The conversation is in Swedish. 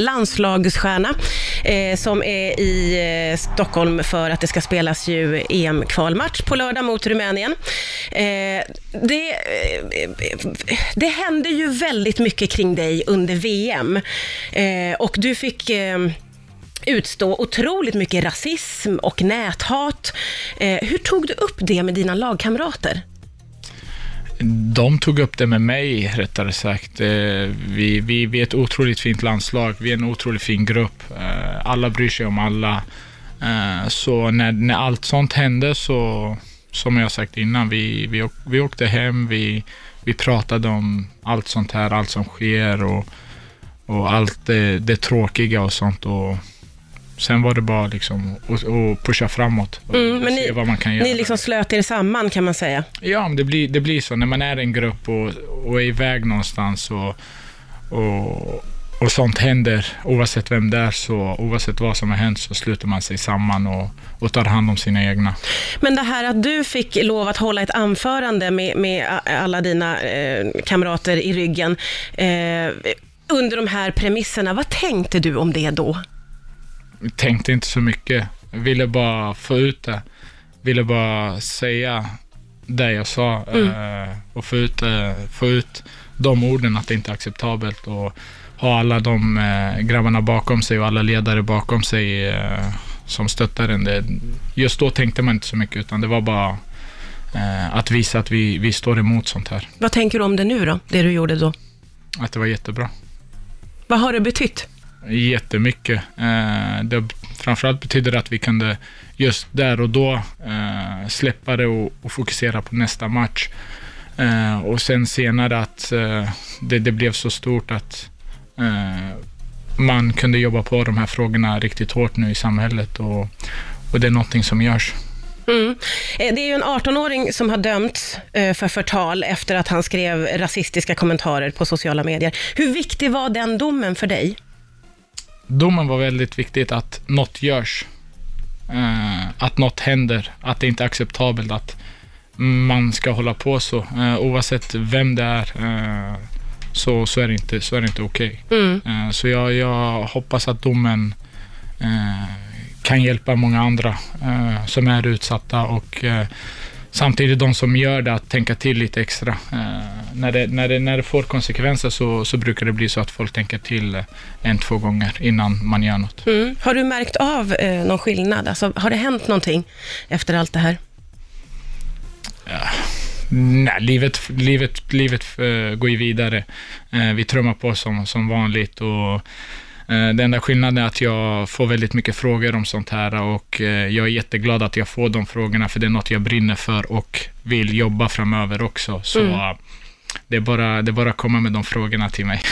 landslagsstjärna eh, som är i eh, Stockholm för att det ska spelas ju EM-kvalmatch på lördag mot Rumänien. Eh, det, eh, det hände ju väldigt mycket kring dig under VM eh, och du fick eh, utstå otroligt mycket rasism och näthat. Eh, hur tog du upp det med dina lagkamrater? De tog upp det med mig, rättare sagt. Eh, vi, vi, vi är ett otroligt fint landslag. Vi är en otroligt fin grupp. Eh, alla bryr sig om alla. Eh, så när, när allt sånt hände så, som jag sagt innan, vi, vi, vi åkte hem, vi, vi pratade om allt sånt här, allt som sker och, och allt det, det tråkiga och sånt. Och sen var det bara liksom att pusha framåt och Mm, men se ni- vad man kan göra. Ni liksom slöt er samman kan man säga. Ja, men det blir, det blir så när man är en grupp och, och är iväg någonstans och, och, och sånt händer. Oavsett vem det är, så oavsett vad som har hänt så sluter man sig samman och, och tar hand om sina egna. Men det här att du fick lov att hålla ett anförande med, med alla dina eh, kamrater i ryggen eh, under de här premisserna, vad tänkte du om det då? Tänkte inte så mycket. Ville bara få ut det. Ville bara säga det jag sa eh, och få ut, eh, få ut de orden att det inte är acceptabelt och ha alla de eh, grabbarna bakom sig och alla ledare bakom sig som stöttar en. Just då tänkte man inte så mycket utan det var bara att visa att vi, vi står emot sånt här. Vad tänker du om det nu då, det du gjorde då? Att det var jättebra. Vad har det betytt? Jättemycket. Eh, det, framförallt betyder det att vi kunde just där och då eh, släppa det och, och fokusera på nästa match. Eh, och sen senare att eh, det, det blev så stort att eh, man kunde jobba på de här frågorna riktigt hårt nu i samhället och, och det är någonting som görs. Mm. Eh, det är ju en 18-åring som har dömts eh, för förtal efter att han skrev rasistiska kommentarer på sociala medier. Hur viktig var den domen för dig? Domen var väldigt viktigt att något görs. Eh, att något händer. Att det inte är acceptabelt att man ska hålla på så. Eh, oavsett vem det är eh, så, så är det inte, så är det inte okej. Mm. Eh, så jag, jag hoppas att domen eh, kan hjälpa många andra eh, som är utsatta och samtidigt de som gör det att tänka till lite extra. Eh, när, det, när, det, när det får konsekvenser så, så brukar det bli så att folk tänker till eh, en, två gånger innan man gör något. Mm. Har du märkt av eh, någon skillnad? Alltså, har det hänt någonting efter allt det här? Nej, livet, livet, livet eh, går ju vidare. Eh, vi trummar på som, som vanligt och eh, den enda skillnaden är att jag får väldigt mycket frågor om sånt här och eh, jag är jätteglad att jag får de frågorna för det är något jag brinner för och vill jobba framöver också. Så Mm. eh, det, är bara, det är bara att komma med de frågorna till mig.